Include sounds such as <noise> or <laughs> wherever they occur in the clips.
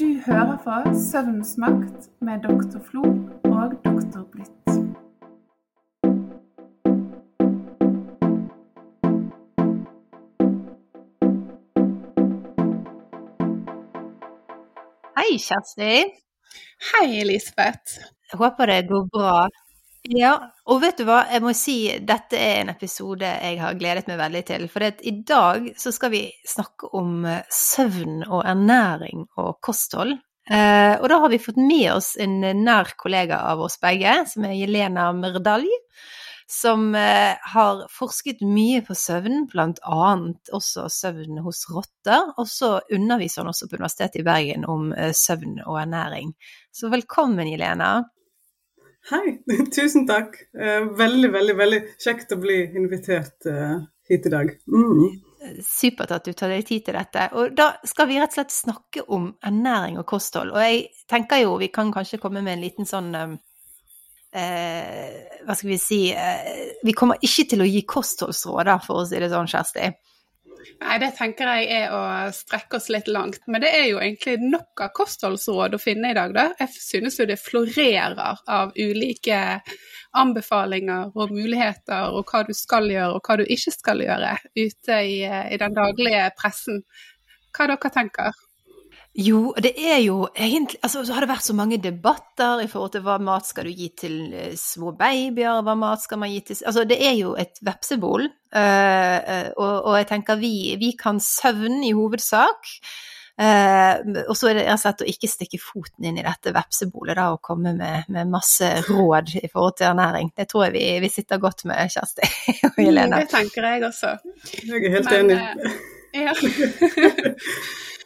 Du hører på Søvnens makt med doktor Flo og doktor Blitt. Hei, Kjersti. Hei, Elisabeth. Jeg håper det går bra. Ja, og vet du hva, jeg må si dette er en episode jeg har gledet meg veldig til. For i dag så skal vi snakke om eh, søvn og ernæring og kosthold. Eh, og da har vi fått med oss en nær kollega av oss begge, som er Jelena Merdalj. Som eh, har forsket mye på søvn, bl.a. også søvn hos rotter. Og så underviser hun også på Universitetet i Bergen om søvn og ernæring. Så velkommen, Jelena. Hei, <laughs> tusen takk. Eh, veldig, veldig veldig kjekt å bli invitert eh, hit i dag. Mm. Supert at du tar deg tid til dette. Og da skal vi rett og slett snakke om ernæring og kosthold. Og jeg tenker jo vi kan kanskje komme med en liten sånn eh, Hva skal vi si eh, Vi kommer ikke til å gi kostholdsråd, da, for å si det sånn, Kjersti. Nei, det tenker jeg er å strekke oss litt langt. Men det er jo egentlig nok av kostholdsråd å finne i dag, da. Jeg synes jo det florerer av ulike anbefalinger og muligheter, og hva du skal gjøre og hva du ikke skal gjøre ute i, i den daglige pressen. Hva dere tenker jo, det er jo egentlig Altså, så har det vært så mange debatter i forhold til hva mat skal du gi til uh, små babyer, hva mat skal man gi til Altså, det er jo et vepsebol, uh, uh, og, og, jeg tenker vi, vi kan søvn i hovedsak. og så er det rett og slett å ikke stikke foten inn i dette vepsebolet da, og komme med, med, masse råd i forhold til ernæring. Det tror jeg vi, vi sitter godt med, Kjersti <laughs> og Helene. Det tenker jeg også. Jeg er helt Men, enig. ja. <laughs>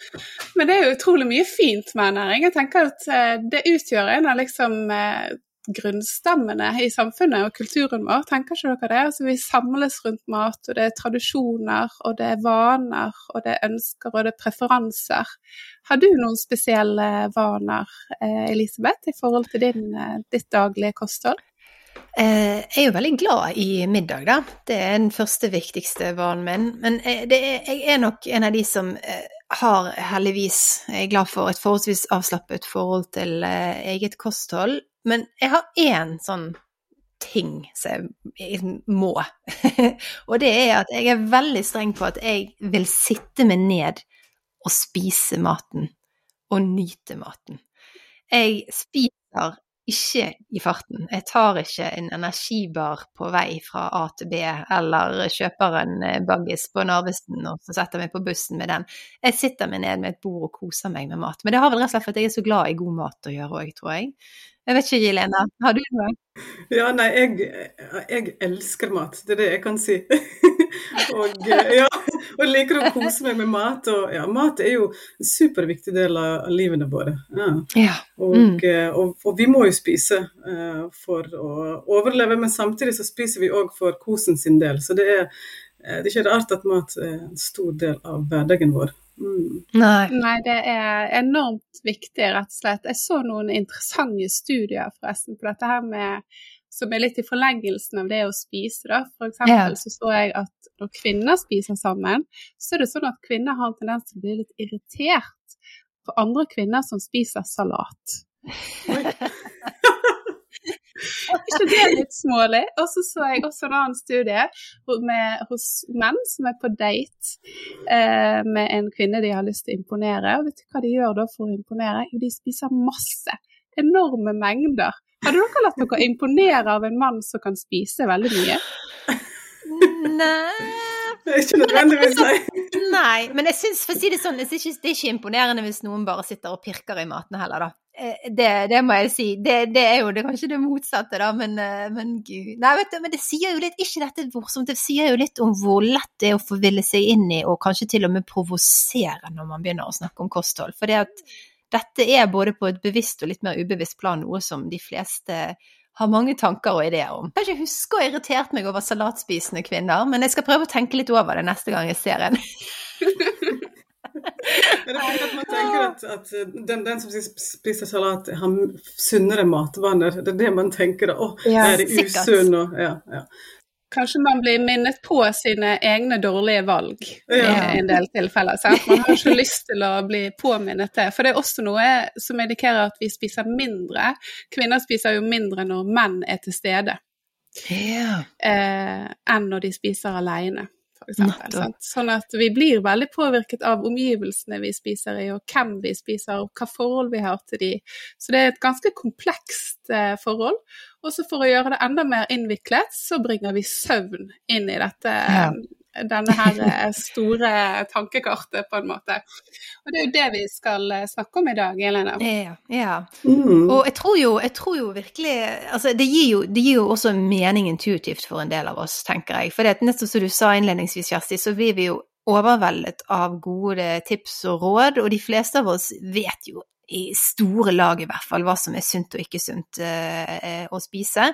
Men det er jo utrolig mye fint med ernæring. Jeg tenker at eh, det utgjør en av liksom eh, grunnstemmene i samfunnet og kulturen vår. Tenker ikke dere det? Altså, vi samles rundt mat, og det er tradisjoner, og det er vaner, og det er ønsker, og det er preferanser. Har du noen spesielle vaner, eh, Elisabeth, i forhold til din, ditt daglige kosthold? Jeg er jo veldig glad i middag, da. Det er den første viktigste vanen min. Men er, jeg er nok en av de som har heldigvis, jeg er glad for, et forholdsvis avslappet forhold til eh, eget kosthold. Men jeg har én sånn ting som jeg må, <laughs> og det er at jeg er veldig streng på at jeg vil sitte meg ned og spise maten, og nyte maten. Jeg spiser ikke i farten. Jeg tar ikke en energibar på vei fra A til B, eller kjøper en eh, baggis på Narvesen og så setter meg på bussen med den. Jeg sitter meg ned med et bord og koser meg med mat. Men det har vel rett og slett for at jeg er så glad i god mat å gjøre òg, tror jeg. Jeg vet ikke, Jelena, har du noe? Ja, nei, jeg, jeg, elsker mat. Det er det jeg kan si. <laughs> og, ja, og liker å kose meg med mat. Og ja, mat er jo en superviktig del av, livene våre. Ja. ja. Og, mm. og, og, vi må jo spise uh, for å overleve, men samtidig så spiser vi òg for kosen sin del. Så det er, eh, det er ikke rart at mat er en stor del av hverdagen vår. Mm. Nei. Nei. det er enormt viktig, rett og slett. Jeg så noen interessante studier forresten på dette her med som er litt i forlengelsen av det å spise. da. For eksempel ja. så så jeg at når kvinner spiser sammen, så er det sånn at kvinner har en tendens til å bli litt irritert på andre kvinner som spiser salat. Ikke det litt smålig? Og så så jeg også en annen studie med, hos menn som er på date eh, med en kvinne de har lyst til å imponere. Og vet du hva de gjør da for å imponere? Jo, de spiser masse. Enorme mengder. Hadde dere latt dere imponere av en mann som kan spise veldig mye? Nei det er ikke nødvendigvis, nei. Nei, <laughs> men jeg syns, for å si det sånn, det er, ikke, det er ikke imponerende hvis noen bare sitter og pirker i maten heller, da. Eh, det, det, må jeg si. Det, det, er jo det, kanskje det motsatte, da, men, eh, men gud Nei, vet du, men det sier jo litt Ikke dette morsomt, det sier jo litt om hvor lett det er å forville seg inn i, og kanskje til og med provosere når man begynner å snakke om kosthold. For det at dette er både på et bevisst og litt mer ubevisst plan noe som de fleste har mange tanker og ideer om. Jeg kan ikke huske å ha irritert meg over salatspisende kvinner, men jeg skal prøve å tenke litt over det neste gang jeg ser en. <laughs> Men jeg at man tenker at, at den, den, som spiser salat, har sunnere matvaner. Det er det man tenker. Å, ja, er det usunn? Og, ja, ja. Kanskje man blir minnet på sine egne dårlige valg Ja. i en del tilfeller. Sant? Man har ikke lyst til å bli påminnet det. For det er også noe som indikerer at vi spiser mindre. Kvinner spiser jo mindre når menn er til stede, Ja. eh, enn når de spiser alene. Sant? Sånn at vi blir veldig påvirket av omgivelsene vi spiser i, og hvem vi spiser, og hva forhold vi har til de. Så det er et ganske komplekst eh, forhold. Og så for å gjøre det enda mer innviklet, så bringer vi søvn inn i dette, Ja. Denne her eh, store tankekartet, på en måte. Og det er jo det vi skal eh, snakke om i dag, Elena. Ja, ja. Mm. Og jeg tror jo, jeg tror jo virkelig altså det, gir jo, det gir jo også mening intuitivt for en del av oss, tenker jeg. For det, er nettopp som du sa innledningsvis, Kjersti, så blir vi jo overveldet av gode tips og råd, og de fleste av oss vet jo i store lag i hvert fall hva som er sunt og ikke sunt eh, eh, å spise.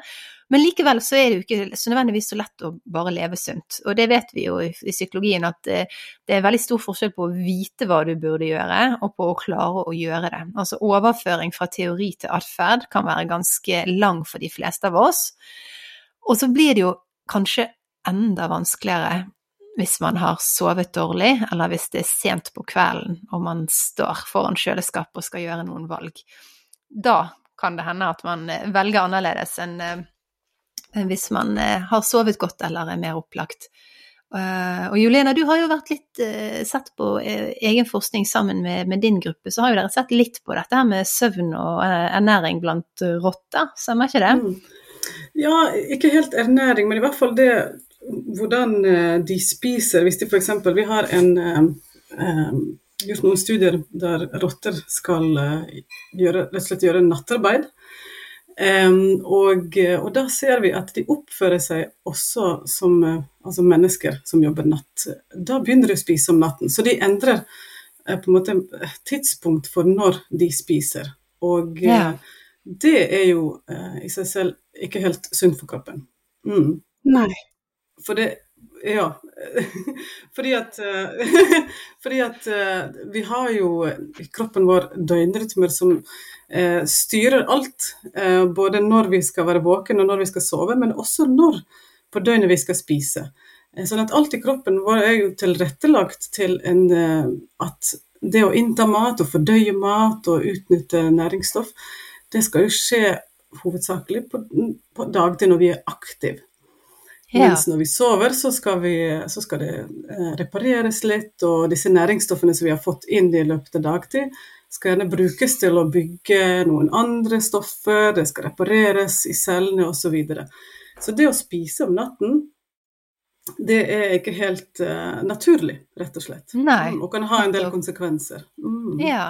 Men likevel så er det jo ikke så nødvendigvis så lett å bare leve sunt. Og det vet vi jo i, psykologien at eh, det er veldig stor forskjell på å vite hva du burde gjøre, og på å klare å gjøre det. Altså overføring fra teori til atferd kan være ganske lang for de fleste av oss. Og så blir det jo kanskje enda vanskeligere hvis man har sovet dårlig, eller hvis det er sent på kvelden og man står foran kjøleskapet og skal gjøre noen valg. Da kan det hende at man eh, velger annerledes eh, enn hvis man eh, har sovet godt eller er mer opplagt. Eh, Og Julena, du har jo vært litt eh, sett på eh, egen forskning sammen med, med din gruppe, så har jo dere sett litt på dette her med søvn og eh, ernæring blant eh, rotter, stemmer ikke det? Mm. Ja, ikke helt ernæring, men i hvert fall det hvordan eh, de spiser. Hvis de f.eks. Vi har en, eh, eh, gjort noen studier der rotter skal eh, gjøre, rett og slett gjøre nattarbeid. Em, og, og da ser vi at de oppfører seg også som eh, altså mennesker som jobber natt. Da begynner de å spise om natten. Så de endrer uh, på en måte tidspunkt for når de spiser. Og Ja. det er jo uh, i seg selv ikke helt sunt for kroppen. Mm. Nei. For det Ja. <laughs> fordi at eh, <laughs> Fordi at eh, vi har jo i kroppen vår døgnrytmer som eh, styrer alt. Både når vi skal være våken og når vi skal sove, men også når på døgnet vi skal spise. Sånn at alt i kroppen vår er jo tilrettelagt til en, at det å innta mat og fordøye mat og utnytte næringsstoff, det skal jo skje hovedsakelig på, på dagtid når vi er aktive. Ja. Mens når vi sover, så skal, vi, så skal det eh, repareres litt, og disse næringsstoffene som vi har fått inn i løpet av dagtid, skal gjerne brukes til å bygge noen andre stoffer, det skal repareres i cellene osv. Så, videre. så det å spise om natten, det er ikke helt uh, naturlig, rett og slett. Nei. Mm, og kan ha en del konsekvenser. Mm. Ja.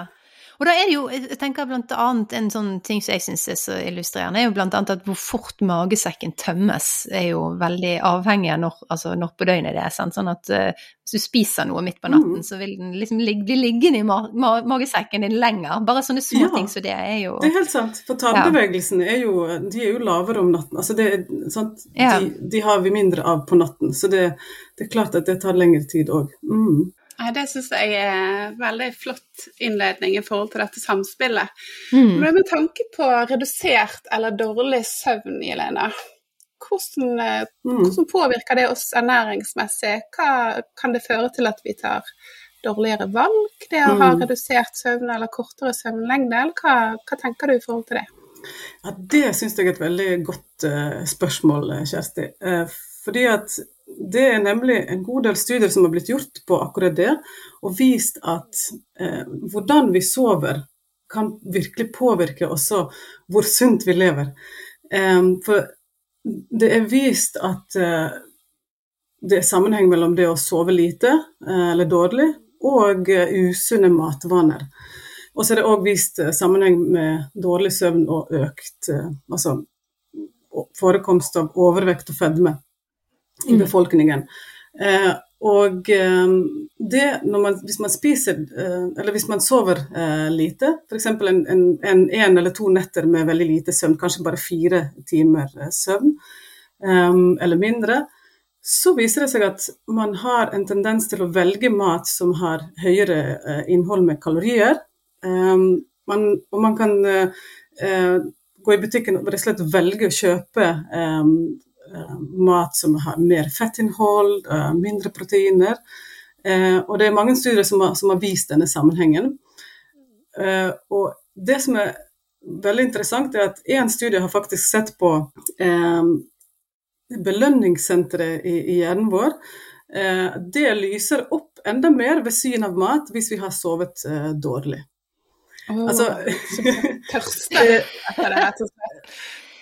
Og da er det jo, jeg tenker blant annet en sånn ting som jeg syns er så illustrerende, er jo blant annet at hvor fort magesekken tømmes, er jo veldig avhengig av når, altså når på døgnet det er. Sant? Sånn at uh, hvis du spiser noe midt på natten, Mm. så vil den liksom ligge, bli liggende i ma ma magesekken din lenger. Bare sånne Ja. småting som det er jo Det er helt sant, for tarmbevegelsene er jo, de er jo lavere om natten. Altså det, sant? Ja. De, de har vi mindre av på natten, så det, det er klart at det tar lengre tid òg. Mm. Det syns jeg er veldig flott innledning i forhold til dette samspillet. mm. Men med tanke på redusert eller dårlig søvn, Jelena, hvordan, eh, Mm. hvordan påvirker det oss ernæringsmessig? Hva kan det føre til at vi tar dårligere valg, det å ha Mm. redusert søvn eller kortere søvnlengde, eller hva, hva tenker du i forhold til det? Ja, Det syns jeg er et veldig godt uh, spørsmål, Kjersti. Uh, fordi at det er nemlig en god del studier som har blitt gjort på akkurat det, og vist at eh, hvordan vi sover kan virkelig påvirke også hvor sunt vi lever. Eh, for det er vist at eh, det er sammenheng mellom det å sove lite eh, eller dårlig og eh, usunne matvaner. Og så er det òg vist eh, sammenheng med dårlig søvn og økt altså, forekomst av overvekt og fedme i Mm. befolkningen. Eh, og eh, det, man, hvis man spiser, eh, eller hvis man sover eh, lite, f.eks. En, en, en, en eller to netter med veldig lite søvn, kanskje bare fire timer eh, søvn, eller mindre, så viser det seg at man har en tendens til å velge mat som har høyere innhold med kalorier. Um, man, og man kan eh, eh, gå i butikken og rett og slett velge å kjøpe um, mat som har mer fettinnhold, eh, mindre proteiner. Eh, og det er mange studier som har, som har vist denne sammenhengen. Eh, og det som er veldig interessant, er at én studie har faktisk sett på eh, belønningssenteret i, i hjernen vår. Eh, det lyser opp enda mer ved syn av mat hvis vi har sovet eh, dårlig. Oh, Altså <laughs> Tørste etter det, rett og slett.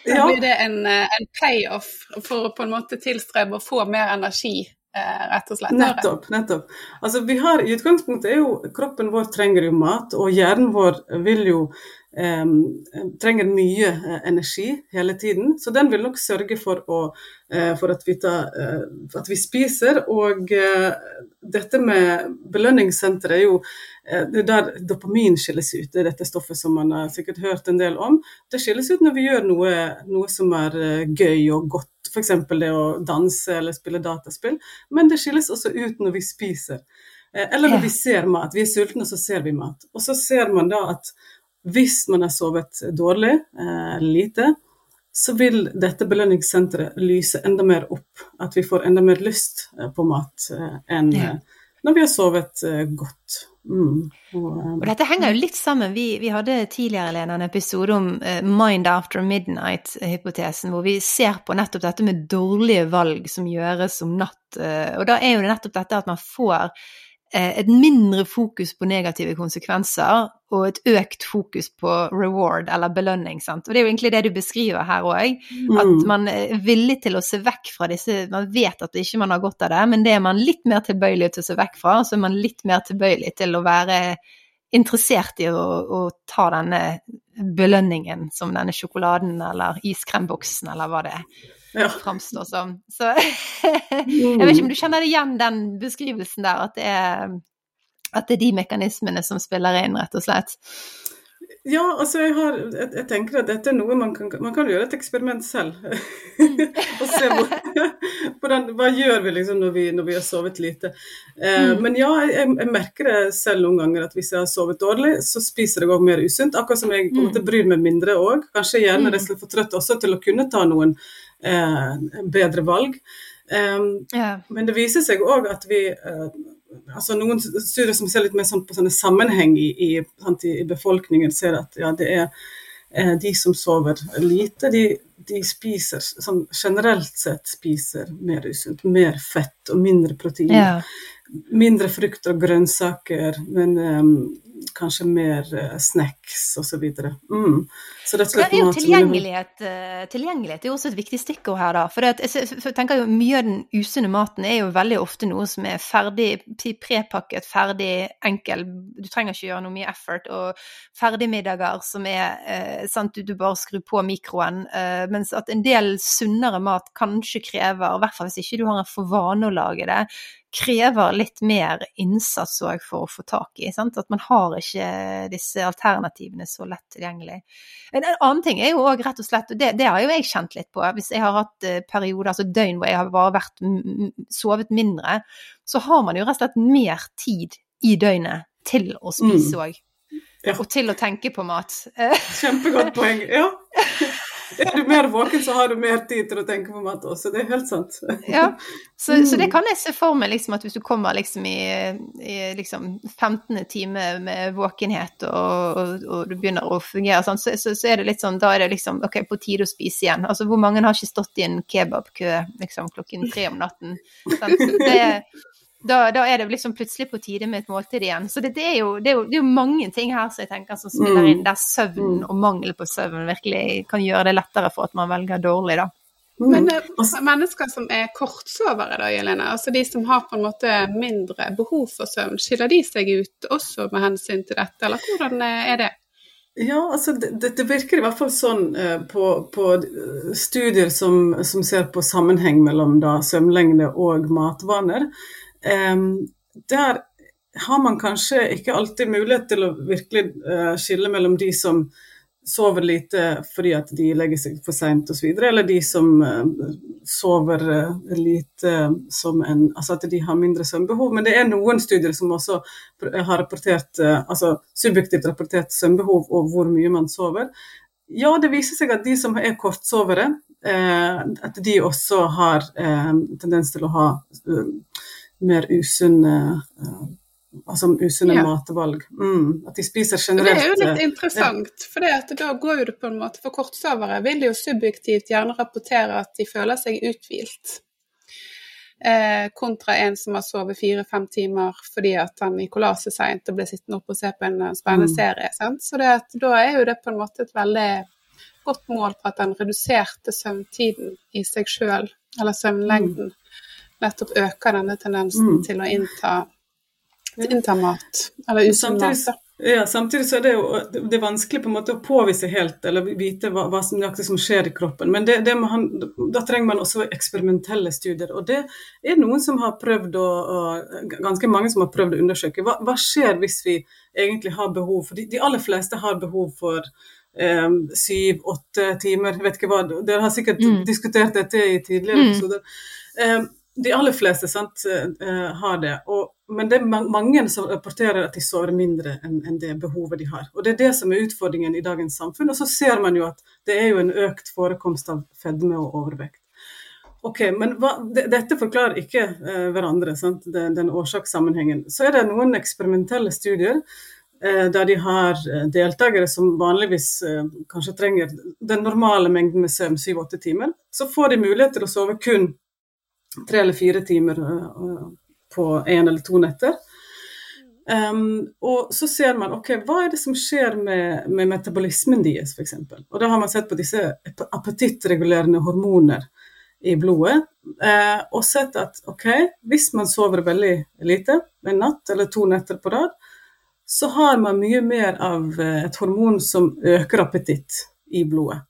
Da Ja. blir det en, eh, en payoff for å på en måte tilstrebe å få mer energi, eh, rett og slett. Nettopp. nettopp. Altså, vi har, I utgangspunktet er jo kroppen vår trenger jo mat, og hjernen vår vil jo trenger mye eh, energi hele tiden. Så den vil nok sørge for, å, eh, for at, vi tar, eh, at vi spiser. Og dette med belønningssenteret er jo det er der dopamin skilles ut. Det er dette stoffet som man har sikkert hørt en del om. Det skilles ut når vi gjør noe, noe som er gøy og godt, f.eks. det å danse eller spille dataspill. Men det skilles også ut når vi spiser. Eller når vi ser mat. Vi er sultne, og så ser vi mat. Og så ser man da at hvis man har sovet dårlig eh, eller lite, så vil dette belønningssenteret lyse enda mer opp. At vi får enda mer lyst eh, på mat eh, enn Ja. når vi har sovet godt. Mm. Og, Og dette henger jo litt sammen. Vi, vi hadde tidligere Lena, en episode om mind after midnight-hypotesen, hvor vi ser på nettopp dette med dårlige valg som gjøres om natt. og da er jo det nettopp dette at man får et mindre fokus på negative konsekvenser og et økt fokus på reward eller belønning. Sant? Og det er jo egentlig det du beskriver her òg. At mm. man er villig til å se vekk fra disse Man vet at ikke man har godt av det, men det er man litt mer tilbøyelig til å se vekk fra, så er man litt mer tilbøyelig til å være interessert i å, å ta denne belønningen som denne sjokoladen eller iskremboksen eller hva det ja. framstår som. Så <laughs> jeg vet ikke om du kjenner igjen den beskrivelsen der, at det er at det er de mekanismene som spiller inn, rett og slett. Ja, altså jeg, har, jeg, jeg tenker at dette er noe man kan, man kan gjøre et eksperiment selv. <laughs> og se hvor, hvordan, hva gjør vi liksom når vi, når vi har sovet lite. Eh, Mm. Men ja, jeg, jeg merker det selv noen ganger at hvis jeg har sovet dårlig, så spiser jeg òg mer usunt. Akkurat som jeg på en måte bryr meg mindre òg. Kanskje hjernen er for trøtt også til å kunne ta noen eh, bedre valg. Eh, yeah. men det viser seg òg at vi eh, altså Noen studier som ser litt mer sånn på sånne sammenheng i, i, sant, i, befolkningen, ser at ja, det er eh, de som sover lite, de, de spiser sånn generelt sett spiser mer usunt. Mer fett og mindre protein. ja. Mindre frukt og grønnsaker, men um, kanskje mer uh, snacks osv. Mm. Så rett og Det slett mat tilgjengelighet, uh, tilgjengelighet er jo også et viktig stikkord her, da. For, det, jeg tenker jo mye av den usunne maten er jo veldig ofte noe som er ferdig, prepakket, ferdig, enkel. Du trenger ikke gjøre noe mye effort. Og ferdigmiddager som er uh, sant, du, du bare skrur på mikroen. Uh, mens at en del sunnere mat kanskje krever, i hvert fall hvis ikke du har en for vane å lage det, krever litt mer innsats òg for å få tak i. Sant? At man har ikke disse alternativene så lett tilgjengelig. En en annen ting er jo òg rett og slett, og det, det har jo jeg kjent litt på, hvis jeg har hatt eh, perioder, altså døgn hvor jeg har bare vært sovet mindre, så har man jo rett og slett mer tid i døgnet til å spise òg. Ja. Og til å tenke på mat. Kjempegodt poeng. Ja. Er du mer våken, så har du mer tid til å tenke på mat også. Det er helt sant. Ja, så, så det Mm. kan jeg se for meg, liksom, at hvis du kommer liksom i, i liksom 15. time med våkenhet, og, og, og du begynner å fungere sånn, så, så, så er det litt sånn, da er det liksom ok, på tide å spise igjen. Altså, hvor mange har ikke stått i en kebabkø liksom klokken tre om natten? Sant? Det, da, da er det liksom plutselig på tide med et måltid igjen. Så det, det, er, jo, det, er, jo, det er jo mange ting her som jeg tenker som spiller Mm. inn, der søvn og mangel på søvn virkelig kan gjøre det lettere for at man velger dårlig, da. Mm. Men eh, mennesker som er kortsovere, da, Jelene, altså de som har på en måte mindre behov for søvn, skiller de seg ut også med hensyn til dette, eller hvordan eh, er det? Ja, altså det, det- virker i hvert fall sånn eh, på, på studier som, som ser på sammenheng mellom da, søvnlengde og matvaner. Der har man kanskje ikke alltid mulighet til å virkelig eh, skille mellom de som sover lite fordi at de legger seg for seint osv., eller de som eh, sover eh, lite som en Altså at de har mindre søvnbehov. Men det er noen studier som også har rapportert altså subjektivt rapportert søvnbehov og hvor mye man sover. Ja, det viser seg at de som er kortsovere, at de også har tendens til å ha mer usunne eh, altså usunne Ja. matvalg. Mm, at de spiser generelt det er jo litt eh, interessant, for da går jo det på en måte For kortsovere vil jo subjektivt gjerne rapportere at de føler seg uthvilt. Eh, kontra en som har sovet fire-fem timer fordi at han i la seg seint og ble sittende oppe og se på en eh, spennende Mm. serie. Sant? Så det da er jo det på en måte et veldig godt mål på at den reduserte søvntiden i seg sjøl, eller søvnlengden, nettopp øker denne tendensen Mm. til å innta, til innta mat, eller usunn mat. Ja, samtidig så er det jo det er vanskelig på en måte å påvise helt, eller vite hva, hva som som skjer i kroppen. Men det, det må han, da trenger man også eksperimentelle studier. Og det er noen som har prøvd å, Ganske mange som har prøvd å undersøke. Hva, hva skjer hvis vi egentlig har behov for De, de aller fleste har behov for eh, syv-åtte timer. Jeg vet ikke hva, Dere har sikkert Mm. diskutert dette i tidligere Mm. episoder. Eh, de aller fleste sant, eh, har det. Og, men det er mange som rapporterer at de sover mindre enn enn det behovet de har. Og Det er det som er utfordringen i dagens samfunn. Og så ser man jo at det er jo en økt forekomst av fedme og overvekt. Ok, men hva, det, Dette forklarer ikke eh, hverandre, sant? Den, den årsakssammenhengen. Så er det noen eksperimentelle studier eh, der de har eh, deltakere som vanligvis kanskje trenger den normale mengden med søvn, syv-åtte timer. Så får de mulighet til å sove kun tre eller fire timer eh, på én eller to netter. Um, og så ser man ok, hva er det som skjer med, med metabolismen deres, f.eks. Og da har man sett på disse appetittregulerende hormoner i blodet, uh, og sett at ok, hvis man sover veldig lite, en natt eller to netter på rad, så har man mye mer av eh, et hormon som øker appetitt i blodet.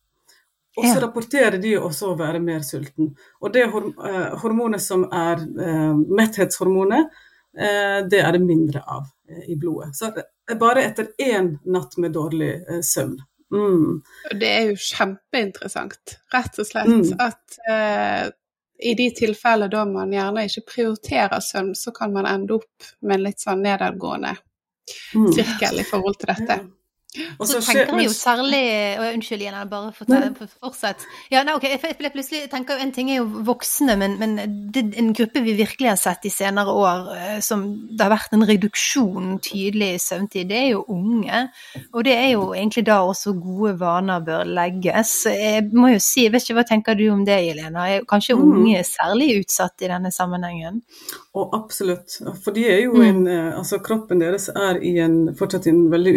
Og så Ja. rapporterer de også å være mer sulten. Og det eh, hormonet som er eh, metthetshormonet, eh, det er det mindre av i blodet. Så det er bare etter én natt med dårlig søvn. Mm. Det er jo kjempeinteressant, rett og slett. Mm. At uh, i de tilfeller da man gjerne ikke prioriterer søvn, så kan man ende opp med en litt sånn nedadgående Mm. sirkel i forhold til dette. Ja. Og Så skjer- tenker jeg jo særlig å, Unnskyld igjen, jeg bare fortell, fortsett. Ja, nei, ok, jeg, jeg, jeg plutselig tenker jo En ting er jo voksne, men, men det er en gruppe vi virkelig har sett de senere år eh, som det har vært en reduksjon tydelig i søvntid, det er jo unge. Og det er jo egentlig da også gode vaner bør legges. Jeg må jo si, jeg vet ikke hva tenker du om det, Jelena? Er kanskje Mm. unge særlig utsatt i denne sammenhengen? Og absolutt. For de er jo Mm. en, eh, altså kroppen deres er i en, fortsatt i en veldig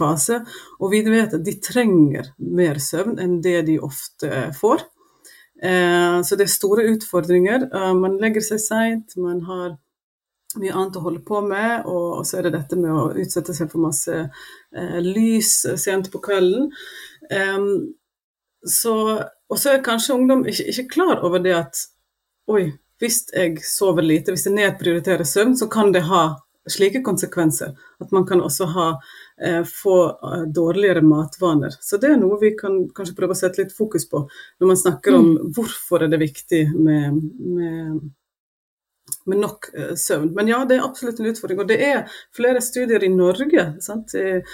utviklingsfase. Og vi vet at de trenger mer søvn enn det de ofte får. Eh, så det er store utfordringer. Eh, man legger seg seint, man har mye annet å holde på med, og så er det dette med å utsette seg for masse eh, lys sent på kvelden. Så, og så er kanskje ungdom ikke, ikke klar over det at oi, hvis jeg sover lite, hvis jeg nedprioriterer søvn, så kan det ha slike konsekvenser. At man kan også ha, få eh, dårligere matvaner. Så det er noe vi kan kanskje prøve å sette litt fokus på når man snakker om hvorfor er det viktig med, med, med nok eh, søvn. Men ja, det er absolutt en utfordring. Og det er flere studier i Norge sant, eh,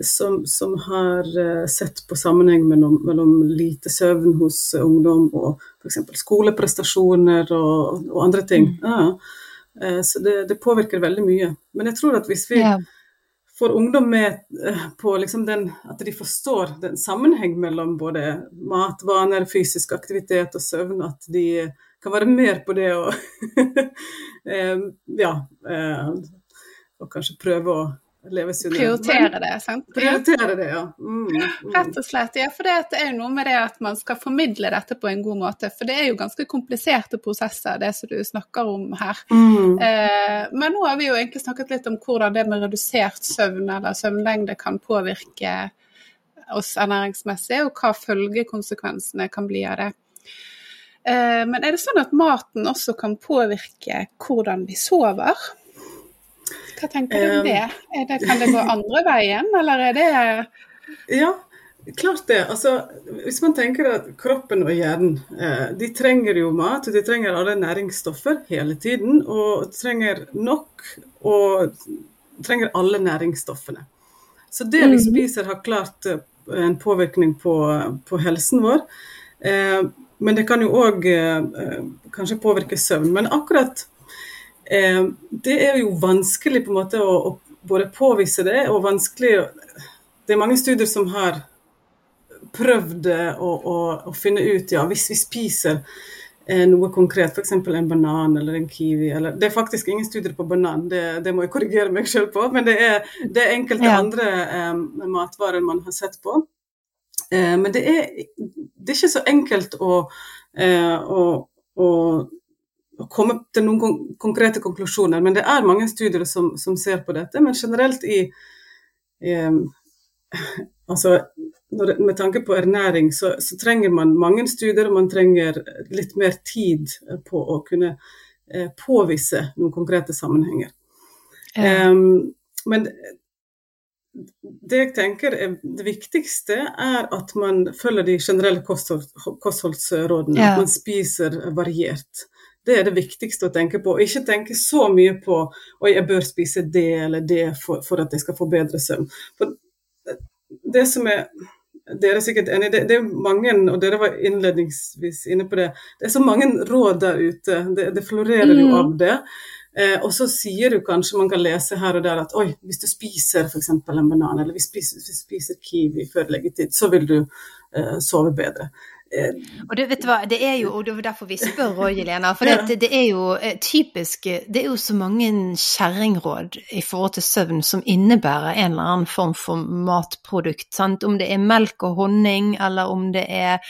som, som har eh, sett på sammenheng mellom, mellom lite søvn hos ungdom og f.eks. skoleprestasjoner og, og andre ting. Ja. Eh, Så det, det påvirker veldig mye. Men jeg tror at hvis vi Ja. Får ungdom med eh, på liksom den, at de forstår den sammenheng mellom både matvaner, fysisk aktivitet og søvn, at de kan være mer på det og <laughs> eh, ja, eh, og kanskje prøve å. Prioritere det, sant? Prioritere det, ja. Mm, mm. Rett og slett. Ja, for det det er jo noe med det at man skal formidle dette på en god måte. For det er jo ganske kompliserte prosesser, det som du snakker om her. Mm. Eh, men nå har vi jo egentlig snakket litt om hvordan det med redusert søvn eller søvnlengde kan påvirke oss ernæringsmessig, og hva følgekonsekvensene kan bli av det. Eh, men er det sånn at maten også kan påvirke hvordan vi sover? Hva tenker du om det? Det? Kan det gå andre veien, eller er det Ja, klart det. Altså, hvis man tenker at kroppen og hjernen eh, de trenger jo mat, og de trenger alle næringsstoffer hele tiden. Og trenger nok og trenger alle næringsstoffene. Så det vi spiser har klart eh, en påvirkning på, på helsen vår. Eh, men det kan jo òg kanskje påvirke søvn. Men akkurat det er jo vanskelig på en måte å, å både påvise det, og vanskelig Det er mange studier som har prøvd å, å, å finne ut ja, hvis vi spiser Eh, noe konkret, f.eks. en banan eller en kiwi. Eller, det er faktisk ingen studier på banan, det, det må jeg korrigere meg selv på. Men det er, det er enkelte ja. andre um, matvarer man har sett på. Uh, men det er, det er, ikke så enkelt å, uh, å, å, å komme til noen kon konkrete konklusjoner. Men det er mange studier som, som ser på dette. Men generelt i, i <laughs> altså, når, med tanke på ernæring, så, så, trenger man mange studier, og man trenger litt mer tid på å kunne eh, påvise noen konkrete sammenhenger. Ja. Um, men det jeg tenker er det viktigste, er at man følger de generelle kosthold, kostholdsrådene. Ja. At man spiser variert. Det er det viktigste å tenke på. Ikke tenke så mye på at jeg bør spise det eller det for, for at jeg skal få bedre søvn. For det som er dere er sikkert enig, det, det er mange, og dere var innledningsvis inne på det, det er så mange råd der ute. Det, det florerer jo mm. av det. Eh, og så sier du kanskje, man kan lese her og der at oi, hvis du spiser f.eks. en banan, eller hvis du spiser, hvis du spiser kiwi før leggetid, så vil du eh, sove bedre. Eh, og det, vet du hva, det er jo, og det er derfor vi spør Roy Helena, for <laughs> det, det, er jo eh, typisk Det er jo så mange kjerringråd i forhold til søvn som innebærer en eller annen form for matprodukt. Sant? Om det er melk og honning, eller om det er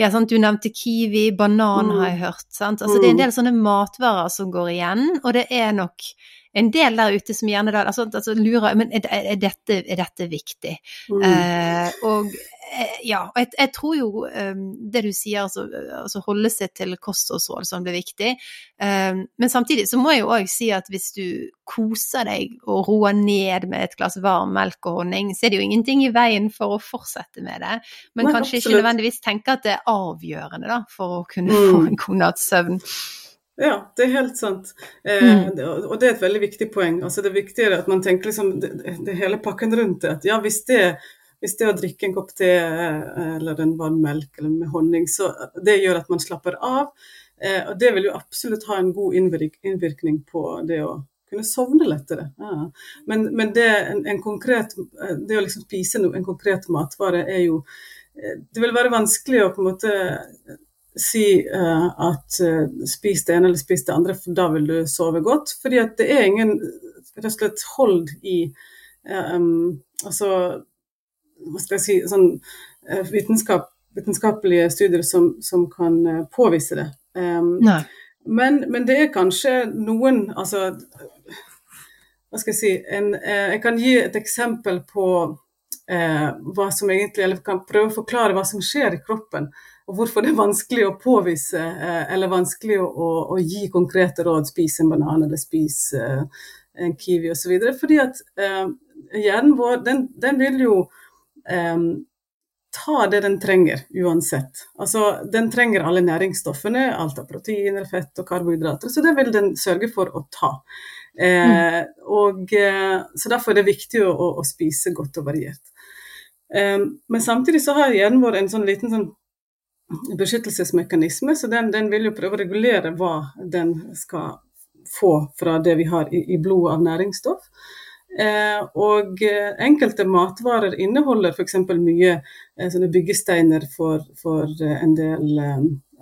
ja, sant? Du nevnte kiwi, banan har jeg hørt. Sant? Altså, det er en mm. del sånne matvarer som går igjen, og det er nok en del der ute som gjerne da altså, altså lurer Men er, er, dette, er dette, viktig? Mm. Eh, og Eh, ja, og jeg, jeg, tror jo um, det du sier, altså, altså, holde seg til kostholdsråd som blir viktig. Um, men samtidig så må jeg jo òg si at hvis du koser deg og roer ned med et glass varm melk og honning, så er det jo ingenting i veien for å fortsette med det. Men, men kanskje absolutt. ikke nødvendigvis tenke at det er avgjørende da, for å kunne mm. få en god natts søvn. Ja, det er helt sant. Eh, mm. Og det er et veldig viktig poeng. Altså Det er at man tenker liksom det, det hele pakken rundt det. At ja, hvis det hvis det å drikke en kopp te eh, eller en varm melk eller med honning, så det gjør at man slapper av. Eh, og det vil jo absolutt ha en god innvirkning på det å kunne sovne lettere. Ja. Men, men det, en, en konkret, eh, det, å liksom spise en konkret matvare er jo Det vil være vanskelig å på en måte si uh, at uh, spis det ene eller spis det andre, for da vil du sove godt. Fordi at det er ingen rett og slett hold i uh, um, Altså hva skal jeg si, sånn, vitenskap, vitenskapelige studier som, som kan påvise det. Um, men, men, det er kanskje noen altså, Hva skal jeg si en, Jeg kan gi et eksempel på hva som egentlig Eller kan prøve å forklare hva som skjer i kroppen. Og hvorfor det er vanskelig å påvise eh, eller vanskelig å, å, å, gi konkrete råd. Spis en banan eller spis eh, en kiwi osv. Fordi at hjernen vår den, den vil jo um, ta det den trenger uansett. Altså, Den trenger alle næringsstoffene, alt av proteiner, fett og karbohydrater, så det vil den sørge for å ta. Eh, mm. og, eh, så Derfor er det viktig å, å spise godt og variert. Um, men samtidig så har hjernen vår en sånn liten sånn beskyttelsesmekanisme, så den, den, vil jo prøve å regulere hva den skal få fra det vi har i, i blodet av næringsstoff. Eh, og eh, enkelte matvarer inneholder f.eks. mye eh, sånne byggesteiner for, for en del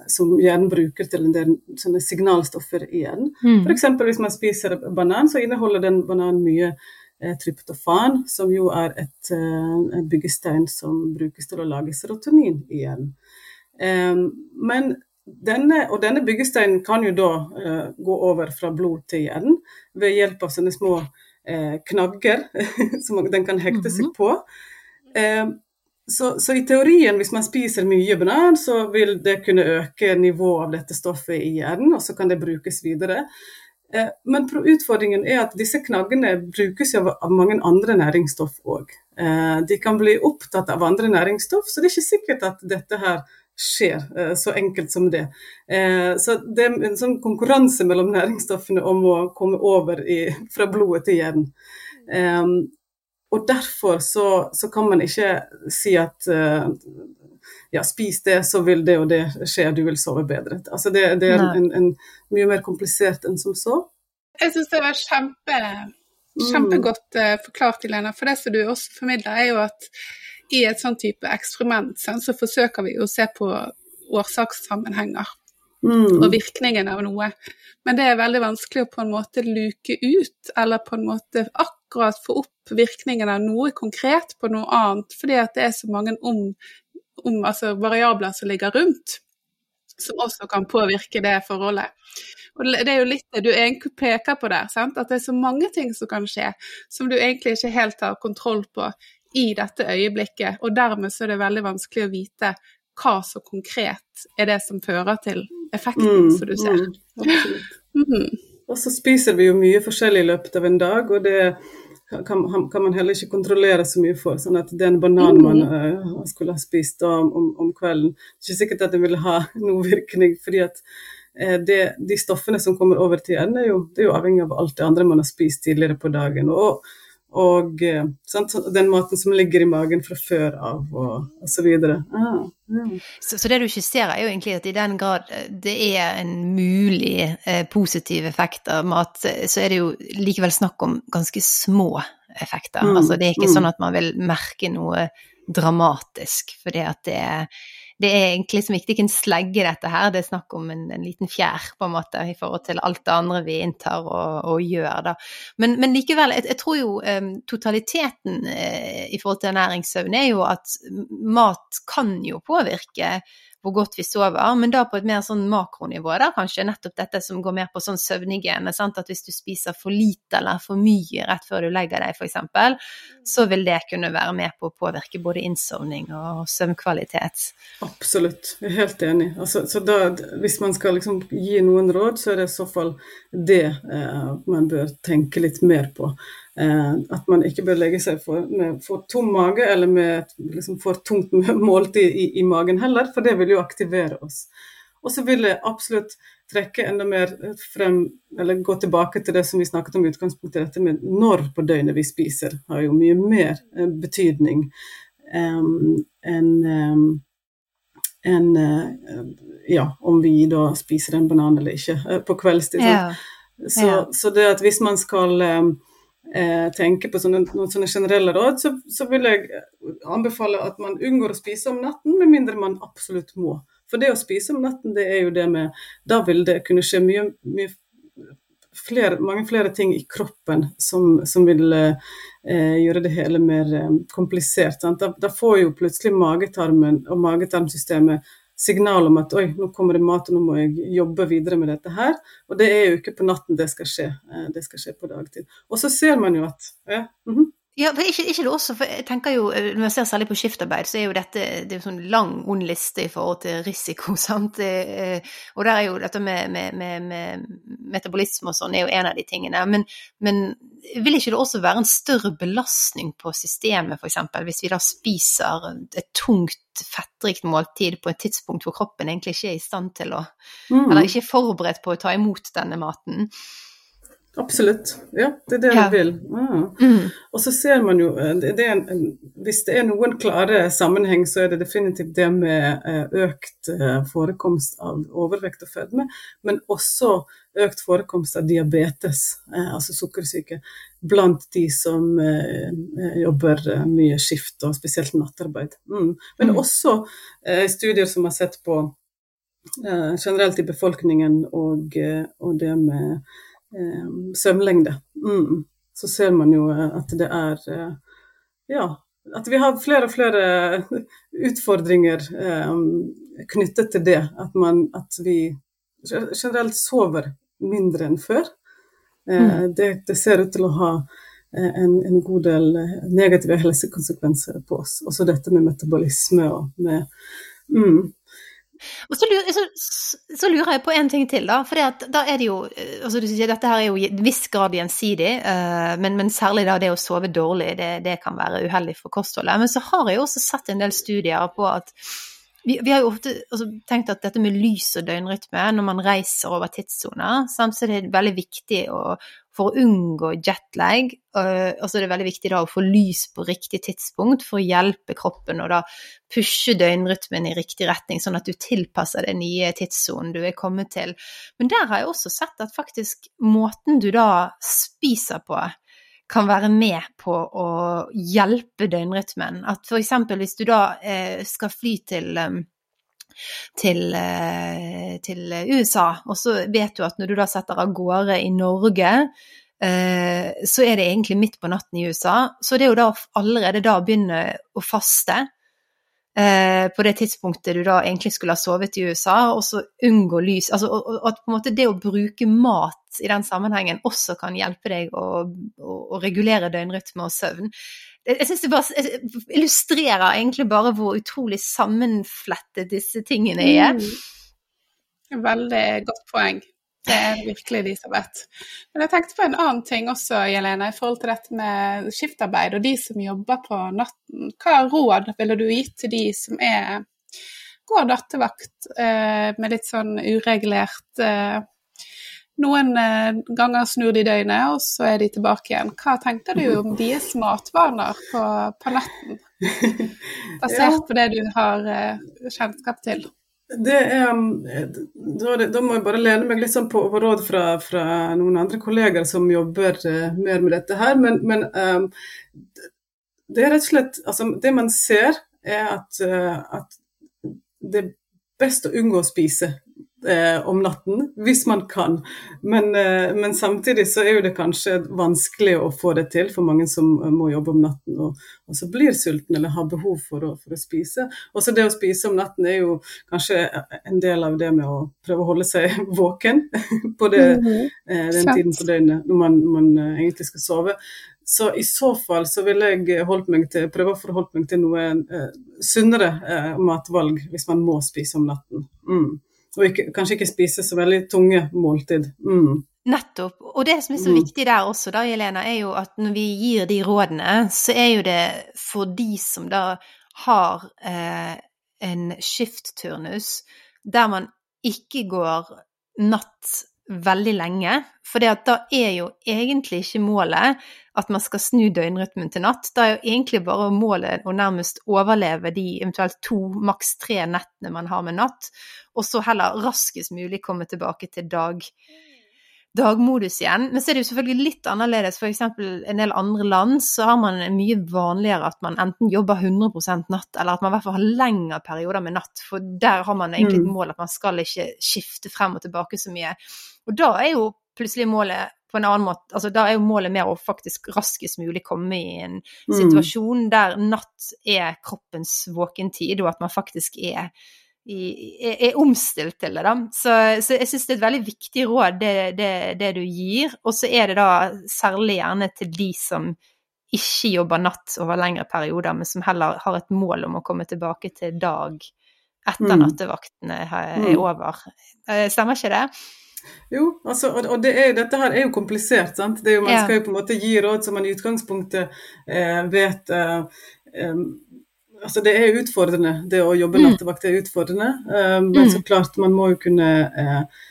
som hjernen bruker til en del sånne signalstoffer i hjernen. Mm. F.eks. hvis man spiser banan, så inneholder den bananen mye tryptofan, som jo er et, et, byggestein som brukes til å lage serotonin i hjernen. Men denne, og denne byggesteinen kan jo da gå over fra blod til hjernen ved hjelp av sånne små eh, knagger <laughs> som den kan hekte seg mhm. på. Eh, så, så, i teorien, hvis man spiser mye banan, så vil det kunne øke nivået av dette stoffet i hjernen, og så kan det brukes videre. Eh, men utfordringen er at disse knaggene brukes av, av mange andre næringsstoff òg. Eh, de kan bli opptatt av andre næringsstoff, så det er ikke sikkert at dette her skjer, eh, så enkelt som det. Eh, så det er en sånn konkurranse mellom næringsstoffene om å komme over i, fra blodet til hjernen. Um, og derfor så, så, kan man ikke si at uh, ja, spis det, så vil det og det skje, du vil sove bedre. Altså det, det er en, en, mye mer komplisert enn som så. Jeg syns det var kjempe, Mm. kjempegodt forklart, Helena. For det som du også formidler, er jo at i et sånn type eksperiment så forsøker vi å se på årsakssammenhenger Mm. og virkningen av noe. Men det er veldig vanskelig å på en måte luke ut, eller på en måte akkurat få opp virkningen av noe konkret på noe annet, fordi at det er så mange om, om, altså variabler som ligger rundt, som også kan påvirke det forholdet. Og Det er jo litt det du egentlig peker på der, sant? at det er så mange ting som kan skje, som du egentlig ikke helt har kontroll på i dette øyeblikket, og dermed så er det veldig vanskelig å vite hva så konkret er det som fører til effekten som du ser. Mm. <laughs> Mhm. Og så spiser vi jo mye forskjellig i løpet av en dag, og det kan, kan man heller ikke kontrollere så mye for. Sånn at den bananen man uh, skulle ha spist om, om, om kvelden, det er ikke sikkert at det vil ha <laughs> noen virkning. fordi at uh, det, de stoffene som kommer over til hjernen, er jo, det er jo avhengig av alt det andre man har spist tidligere på dagen. og og uh, sant, den maten som ligger i magen fra før av, og osv. Ah, ja. Så, så det du skisserer, er jo egentlig at i den grad eh, det er en mulig eh, positiv effekt av mat, eh, så er det jo likevel snakk om ganske små effekter. Mm, altså det er ikke mm. sånn at man vil merke noe dramatisk, fordi at det er det er egentlig som ikke, ikke en slegge, dette her, det er snakk om en, en, liten fjær, på en måte, i forhold til alt det andre vi inntar og, og gjør, da. Men, men likevel, jeg, jeg, tror jo um, totaliteten uh, i forhold til ernæringssøvn er jo at mat kan jo påvirke hvor godt vi sover, men da på et mer sånn makronivå, da kanskje nettopp dette som går mer på sånn søvnhygiene, sant, at hvis du spiser for lite eller for mye rett før du legger deg f.eks., så vil det kunne være med på å påvirke både innsovning og søvnkvalitet. Absolutt, jeg er helt enig. Altså, så da, hvis man skal liksom gi noen råd, så er det i så fall det eh, man bør tenke litt mer på. Eh, at man ikke bør legge seg for, med for tom mage eller med et liksom, for tungt <laughs> måltid i, i, magen heller, for det vil jo aktivere oss. Og så vil jeg absolutt trekke enda mer frem, eller gå tilbake til det som vi snakket om i utgangspunktet, dette med når på døgnet vi spiser, har jo mye mer eh, betydning um, enn um, enn uh, ja, om vi da spiser en banan eller ikke på kveldstid. Ja. Så, Ja. så det at hvis man skal um, eh, tenker på sånne, noen sånne generelle råd, så, så vil jeg anbefale at man unngår å spise om natten, med mindre man absolutt må. For det å spise om natten, det er jo det med Da vil det kunne skje mye, mye flere, mange flere ting i kroppen som, som vil eh, gjøre det hele mer eh, komplisert. Da, da får jo plutselig magetarmen og magetarmsystemet signal om at oi, nå kommer det mat, og nå må jeg jobbe videre med dette her. Og det er jo ikke på natten det skal skje, eh, det skal skje på dagtid. Og så ser man jo at ja, mhm. Ja, for ikke, ikke det også, for jeg tenker jo, Når jeg ser særlig på skiftarbeid, så er jo dette det er jo sånn lang, ond liste i forhold til risiko. <laughs> sant? Eh, Og der er jo dette med, med, med, med metabolisme og sånn er jo en av de tingene. Men, men vil ikke det også være en større belastning på systemet, f.eks., hvis vi da spiser et tungt, fettrikt måltid på et tidspunkt hvor kroppen egentlig ikke er i stand til å mm. Eller ikke er forberedt på å ta imot denne maten. Absolutt. Ja, det er det Ja. du vil. Ah. Mm. Og så ser man jo eh, det, en, Hvis det er noen klare sammenheng, så er det definitivt det med eh, økt eh, forekomst av overvekt og fedme, men også økt forekomst av diabetes, altså sukkersyke, blant de som jobber mye skift, og spesielt nattarbeid. Mm. Men Mm. også studier som har sett på generelt i befolkningen og, og det med søvnlengde. Mm. Så ser man jo eh, at det er eh, Ja, at vi har flere og flere utfordringer eh, knyttet til det. At, man, at vi generelt sover mindre enn før. Eh, det, det ser ut til å ha eh, en, en god del eh, negative helsekonsekvenser på oss. Også dette med metabolisme og med mm, Og så lurer, så, så lurer jeg på en ting til, da. For da er det jo eh, altså du sier, Dette her er jo i en viss grad gjensidig, uh, men, men særlig da det å sove dårlig, det, det kan være uheldig for kostholdet. Men så har jeg jo også sett en del studier på at vi, vi, har jo ofte altså, tenkt at dette med lys og døgnrytme når man reiser over tidssoner, så er det veldig viktig å, for å unngå jetlag. Og så er det veldig viktig da å få lys på riktig tidspunkt for å hjelpe kroppen og da pushe døgnrytmen i riktig retning, sånn at du tilpasser den nye tidssonen du er kommet til. Men der har jeg også sett at faktisk måten du da spiser på, kan være med på å hjelpe døgnrytmen. At f.eks. hvis du da eh, skal fly til, um, til, eh, til, USA, og så vet du at når du da setter av gårde i Norge, eh, så er det egentlig midt på natten i USA. Så det er jo da allerede da å begynne å faste Eh, på det tidspunktet du da egentlig skulle ha sovet i USA, og så unngå lys. Altså at på en måte det å bruke mat i den sammenhengen også kan hjelpe deg å, å, å regulere døgnrytme og søvn. Jeg syns det bare illustrerer egentlig bare hvor utrolig sammenflettet disse tingene er. Mm. Veldig godt poeng. Det er virkelig Elisabeth. Men jeg tenkte på en annen ting også, Jelena, i forhold til dette med skiftarbeid og de som jobber på natten. Hva råd ville du gitt til de som er, går nattevakt eh, med litt sånn uregulert eh, Noen eh, ganger snur de døgnet, og så er de tilbake igjen. Hva tenker du om deres matvaner på, på natten? <laughs> Basert på det du har eh, kjennskap til. Det er, um, da, da, må jeg bare lene meg litt sånn på, på råd fra, fra, noen andre kolleger som jobber uh, mer med dette her. Men, men um, det er rett og slett altså, Det man ser, er at, uh, at det er best å unngå å spise eh, om natten, hvis man kan. Men, eh, men, samtidig så er jo det kanskje vanskelig å få det til for mange som må jobbe om natten og, og så blir sulten eller har behov for å, for å spise. Også det å spise om natten er jo kanskje en del av det med å prøve å holde seg <laughs> våken på det, mhm. eh, den tiden på døgnet når man, man eh, egentlig skal sove. Så i så fall så ville jeg til, prøve å forholde meg til noe eh, sunnere eh, matvalg hvis man må spise om natten. Mm. Og ikke, kanskje ikke spise så veldig tunge måltid. Mm. Nettopp. Og det som er så mm. viktig der også, da, Jelena, er jo at når vi gir de rådene, så er jo det for de som da har eh, en skiftturnus der man ikke går natt veldig lenge. For da er jo egentlig ikke målet at man skal snu døgnrytmen til natt. Da er jo egentlig bare målet å nærmest overleve de eventuelt to, maks tre nettene man har med natt, og så heller raskest mulig komme tilbake til dag, dagmodus igjen. Men så er det jo selvfølgelig litt annerledes. For eksempel en del andre land så har man mye vanligere at man enten jobber 100% natt, eller at man i hvert fall har lengre perioder med natt. For der har man egentlig et mm. mål at man skal ikke skifte frem og tilbake så mye. Og da er jo plutselig målet på en annen måte altså Da er jo målet mer å faktisk raskest mulig komme i en mm. situasjon der natt er kroppens våkentid, og at man faktisk er, er, er omstilt til det, da. Så, så jeg syns det er et veldig viktig råd, det, det, det du gir. Og så er det da særlig gjerne til de som ikke jobber natt over lengre perioder, men som heller har et mål om å komme tilbake til dag etter mm. nattevaktene er mm. over. Eh, stemmer ikke det? Jo, altså, og, det er, dette her er jo komplisert. sant? Det jo, man skal jo på en måte gi råd som man i utgangspunktet eh, vet eh, eh, altså Det er utfordrende. Det å jobbe mm. nattevakt er utfordrende. Um, men mm. så klart, man må jo kunne uh,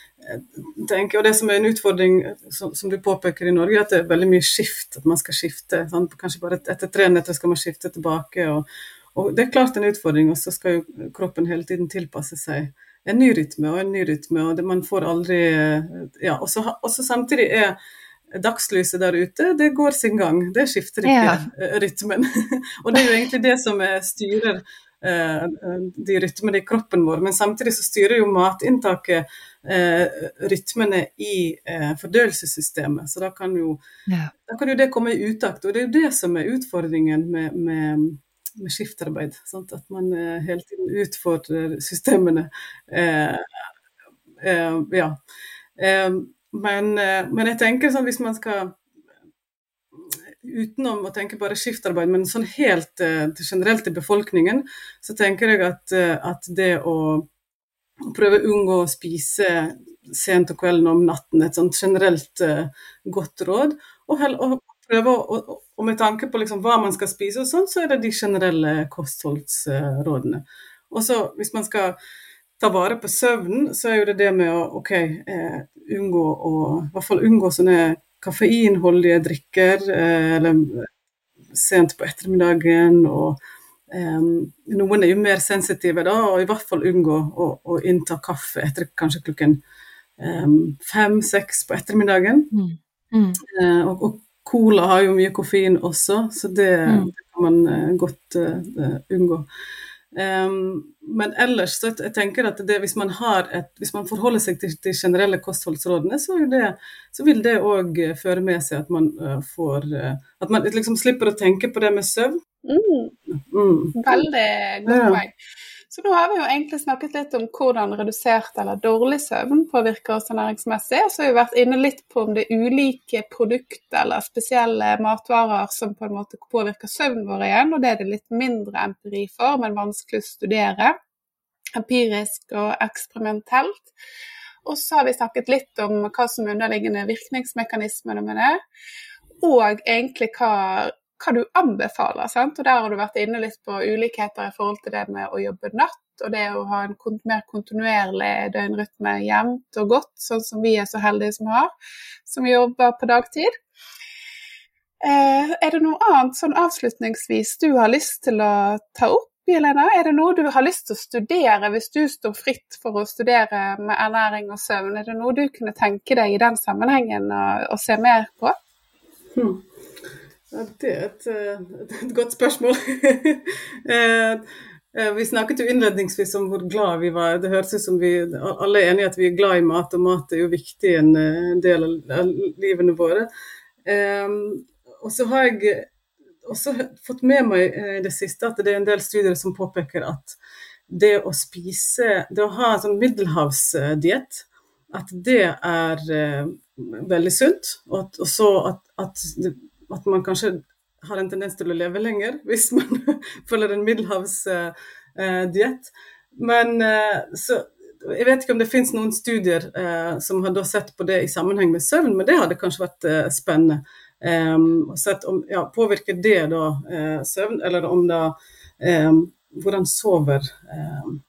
tenke, og Det som er en utfordring, som, som, du påpeker i Norge, at det er veldig mye skift. At man skal skifte. Sant? Kanskje bare etter tre netter skal man skifte tilbake. og, og Det er klart en utfordring, og så skal jo kroppen hele tiden tilpasse seg en ny rytme og en ny rytme, og det, man får aldri Ja, og så samtidig er dagslyset der ute, det går sin gang. Det skifter ikke ja. <laughs> Rytmen. <laughs> og det er jo egentlig det som styrer eh, de rytmene i kroppen vår, men samtidig så styrer jo matinntaket eh, rytmene i eh, fordøyelsessystemet. Så da kan, jo, ja. da kan, jo, det komme i utakt. Og det er jo det som er utfordringen med, med med skiftarbeid. Sant? At man eh, hele tiden utfordrer systemene. Eh, eh, ja. Eh, men, eh, men, jeg tenker sånn hvis man skal Utenom å tenke bare skiftarbeid, men sånn helt eh, generelt i befolkningen, så tenker jeg at, at det å prøve å unngå å spise sent om kvelden om natten, et sånt generelt godt råd. Og, og, prøve å, og med tanke på liksom hva man skal spise og sånn, så er det de generelle kostholdsrådene. Og så hvis man skal ta vare på søvnen, så er jo det det med å ok, eh, unngå å I hvert fall unngå sånne kaffeinholdige drikker, eh, eller sent på ettermiddagen. og eh, noen er jo mer sensitive da, og i hvert fall unngå å, å innta kaffe etter kanskje klokken um, fem-seks på ettermiddagen. Mm. Mm. Uh, og, og, cola har jo mye koffein også, så det, mm. det kan man uh, godt unngå. Um, men ellers så jeg tenker at det, hvis, man et, hvis man forholder seg til de generelle kostholdsrådene, så, det, så vil det òg føre med seg at man uh, får uh, At man liksom slipper å tenke på det med søvn. Mm. Mm. Veldig godt poeng. Ja. Så nå har vi jo egentlig snakket litt om hvordan redusert eller dårlig søvn påvirker oss ernæringsmessig. Og så har vi vært inne litt på om det er ulike produkter eller spesielle matvarer som på en måte påvirker søvnen vår igjen, og det er det litt mindre empiri for, men vanskelig å studere. Empirisk og eksperimentelt. Og så har vi snakket litt om hva som er underliggende virkningsmekanismene med det, og egentlig hva hva du anbefaler. Sant? Og Der har du vært inne litt på ulikheter i forhold til det med å jobbe natt, og det å ha en mer kontinuerlig døgnrytme jevnt og godt, sånn som vi er så heldige som har, som jobber på dagtid. Eh, er det noe annet sånn avslutningsvis du har lyst til å ta opp? Jelena? Er det noe du har lyst til å studere hvis du står fritt for å studere med ernæring og søvn? Er det noe du kunne tenke deg i den sammenhengen å, se mer på? Hmm. Ja, det er et, eh, et godt spørsmål. <laughs> Eh, eh, vi snakket jo innledningsvis om hvor glad vi var. Det høres ut som vi alle er enige at vi er glad i mat, og mat er jo viktig en del av livene våre. Og så har jeg også fått med meg i det siste at det er en del studier som påpeker at det å spise, det å ha en sånn middelhavsdiett, at det er veldig sunt. Og, så at, at at man kanskje har en tendens til å leve lenger <laughs> hvis man følger en middelhavsdiett. Men eh, så jeg vet ikke om det finnes noen studier eh, som har sett på det i sammenheng med søvn, men det hadde kanskje vært eh, spennende. Um, sett om, ja, Påvirker det da eh, søvn, eller om da um, Hvordan sover um,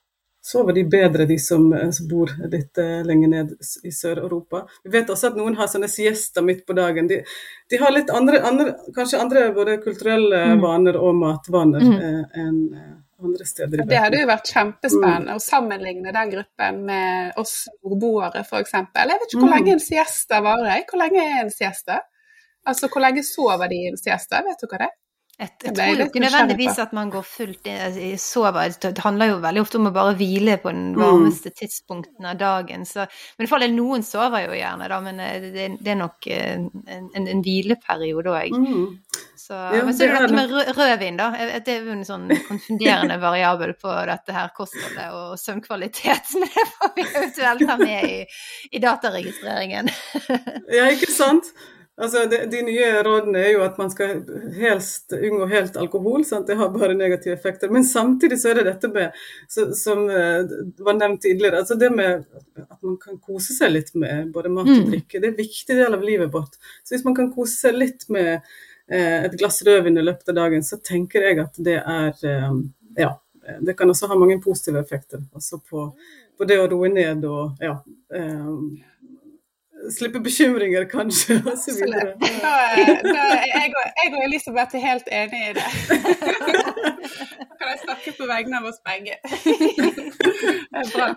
sover de bedre, de som, eh, som bor litt uh, lenger ned i Sør-Europa. Vi vet også at noen har sånne siester midt på dagen. De, de har litt andre, andre, kanskje andre både kulturelle mm. vaner og matvaner mm. uh, enn andre steder i verden. Det hadde jo vært kjempespennende mm. å sammenligne den gruppen med oss nordboere f.eks. Jeg vet ikke hvor mm. lenge en siesta varer. Hvor lenge er en siesta? Altså hvor lenge sover de i en siesta? Vet du hva det er? Jeg, tror jo ikke nødvendigvis at man går fullt i sover. Det handler jo veldig ofte om å bare hvile på den mm. varmeste tidspunktene av dagen. Så, men i fall noen sover jo gjerne, da, men eh, det, det er nok eh, en, en, en hvileperiode òg. Mm. Så, ja, men så er det dette med rødvin, da. Det er jo en sånn konfunderende <laughs> variabel på dette her kostholdet og søvnkvalitet. <laughs> Men det får vi eventuelt ta med i, i dataregistreringen. ja, ikke sant. Altså, de, de, nye rådene er jo at man skal helst unngå helt alkohol. Sant? Det har bare negative effekter. Men samtidig så er det dette med, så, som uh, var nevnt tidligere, altså det med at man kan kose seg litt med både mat og mm. drikke. Det er en viktig del av livet vårt. Så hvis man kan kose seg litt med uh, et glass rødvin i løpet av dagen, så tenker jeg at det er uh, Ja. Det kan også ha mange positive effekter også på, på det å roe ned og ja slippe bekymringer, kanskje, osv. Jeg jeg og Elisabeth er helt enig i det. <laughs> Da kan jeg snakke på vegne av oss begge. <laughs> Det er bra.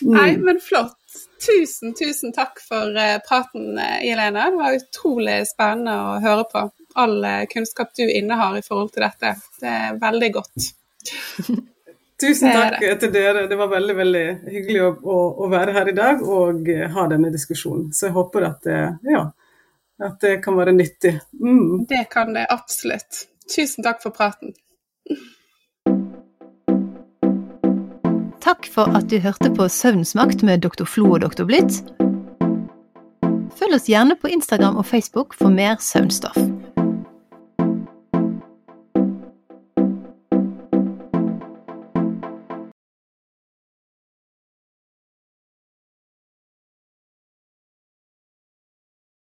Nei, mm. men flott. Tusen, tusen takk for eh, praten, Jelena. Det var utrolig spennende å høre på. All eh, kunnskap du innehar i forhold til dette. Det er veldig godt. <laughs> Tusen takk til dere. Det var veldig veldig hyggelig å, å, å, være her i dag og ha denne diskusjonen. Så jeg håper at det, ja, at det kan være nyttig. Mm. Det kan det absolutt. Tusen takk for praten. Takk for at du hørte på Søvnsmakt med Dr. Flo og Dr. Blitt. Følg oss gjerne på Instagram og Facebook for mer søvnstoff.